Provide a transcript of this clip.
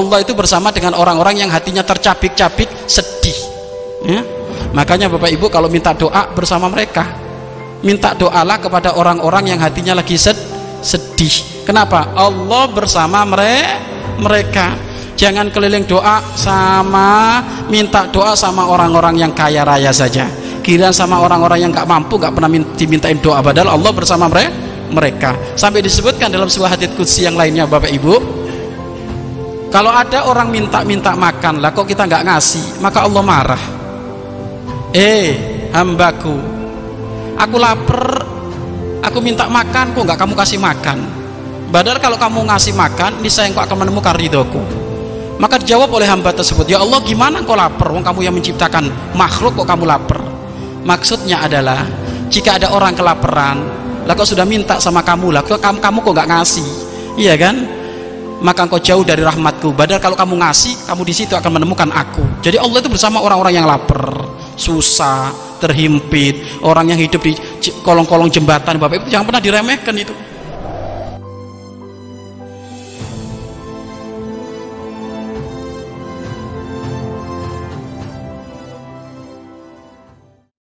Allah itu bersama dengan orang-orang yang hatinya tercabik-cabik sedih. Ya? makanya Bapak Ibu kalau minta doa bersama mereka minta doalah kepada orang-orang yang hatinya lagi sed sedih. Kenapa? Allah bersama mereka. Jangan keliling doa sama minta doa sama orang-orang yang kaya raya saja. Kira sama orang-orang yang gak mampu gak pernah dimintain doa padahal Allah bersama mereka. Sampai disebutkan dalam sebuah hadits kudsi yang lainnya Bapak Ibu kalau ada orang minta-minta makan lah kok kita nggak ngasih? Maka Allah marah. Eh hambaku aku lapar. Aku minta makan kok nggak kamu kasih makan? Padahal kalau kamu ngasih makan niscaya engkau akan menemukan ridhoku. Maka dijawab oleh hamba tersebut ya Allah gimana kau lapar? Wong kamu yang menciptakan makhluk kok kamu lapar? Maksudnya adalah jika ada orang kelaparan lah kok sudah minta sama kamu lah kok kamu, kamu kok nggak ngasih? Iya kan maka engkau jauh dari rahmatku. Badar kalau kamu ngasih kamu di situ akan menemukan aku. Jadi Allah itu bersama orang-orang yang lapar susah terhimpit orang yang hidup di kolong-kolong jembatan. Bapak Ibu jangan pernah diremehkan itu